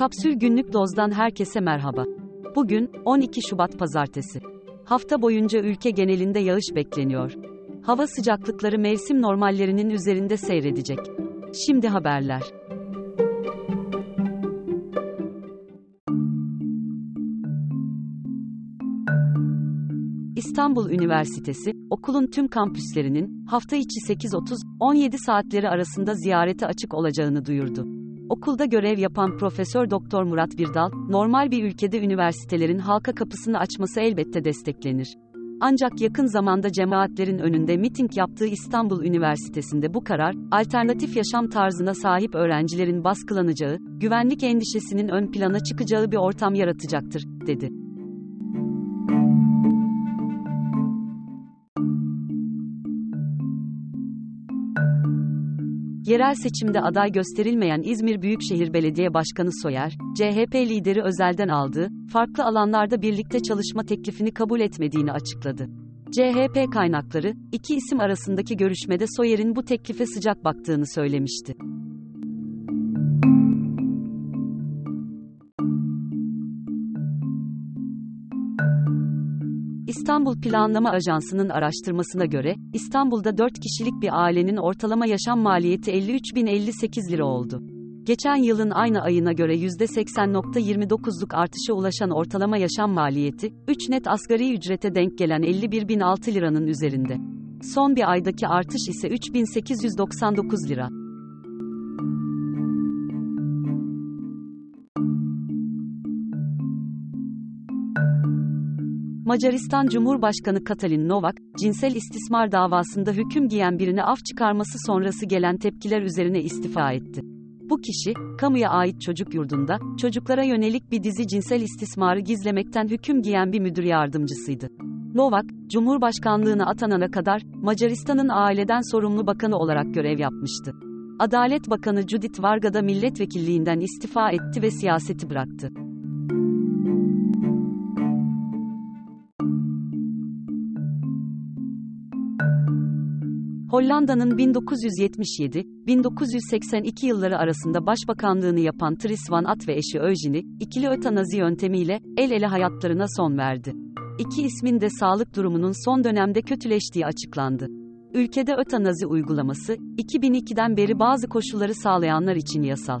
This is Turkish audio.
Kapsül Günlük Doz'dan herkese merhaba. Bugün 12 Şubat Pazartesi. Hafta boyunca ülke genelinde yağış bekleniyor. Hava sıcaklıkları mevsim normallerinin üzerinde seyredecek. Şimdi haberler. İstanbul Üniversitesi, okulun tüm kampüslerinin hafta içi 8.30-17 saatleri arasında ziyarete açık olacağını duyurdu. Okulda görev yapan Profesör Doktor Murat Birdal, normal bir ülkede üniversitelerin halka kapısını açması elbette desteklenir. Ancak yakın zamanda cemaatlerin önünde miting yaptığı İstanbul Üniversitesi'nde bu karar, alternatif yaşam tarzına sahip öğrencilerin baskılanacağı, güvenlik endişesinin ön plana çıkacağı bir ortam yaratacaktır, dedi. Yerel seçimde aday gösterilmeyen İzmir Büyükşehir Belediye Başkanı Soyer, CHP lideri Özel'den aldığı, farklı alanlarda birlikte çalışma teklifini kabul etmediğini açıkladı. CHP kaynakları, iki isim arasındaki görüşmede Soyer'in bu teklife sıcak baktığını söylemişti. İstanbul Planlama Ajansı'nın araştırmasına göre, İstanbul'da 4 kişilik bir ailenin ortalama yaşam maliyeti 53.058 lira oldu. Geçen yılın aynı ayına göre %80.29'luk artışa ulaşan ortalama yaşam maliyeti, 3 net asgari ücrete denk gelen 51.006 liranın üzerinde. Son bir aydaki artış ise 3.899 lira. Macaristan Cumhurbaşkanı Katalin Novak, cinsel istismar davasında hüküm giyen birine af çıkarması sonrası gelen tepkiler üzerine istifa etti. Bu kişi, kamuya ait çocuk yurdunda, çocuklara yönelik bir dizi cinsel istismarı gizlemekten hüküm giyen bir müdür yardımcısıydı. Novak, Cumhurbaşkanlığına atanana kadar, Macaristan'ın aileden sorumlu bakanı olarak görev yapmıştı. Adalet Bakanı Judith Varga da milletvekilliğinden istifa etti ve siyaseti bıraktı. Hollanda'nın 1977-1982 yılları arasında başbakanlığını yapan Tris van At ve eşi Eugenie, ikili ötanazi yöntemiyle el ele hayatlarına son verdi. İki ismin de sağlık durumunun son dönemde kötüleştiği açıklandı. Ülkede ötanazi uygulaması, 2002'den beri bazı koşulları sağlayanlar için yasal.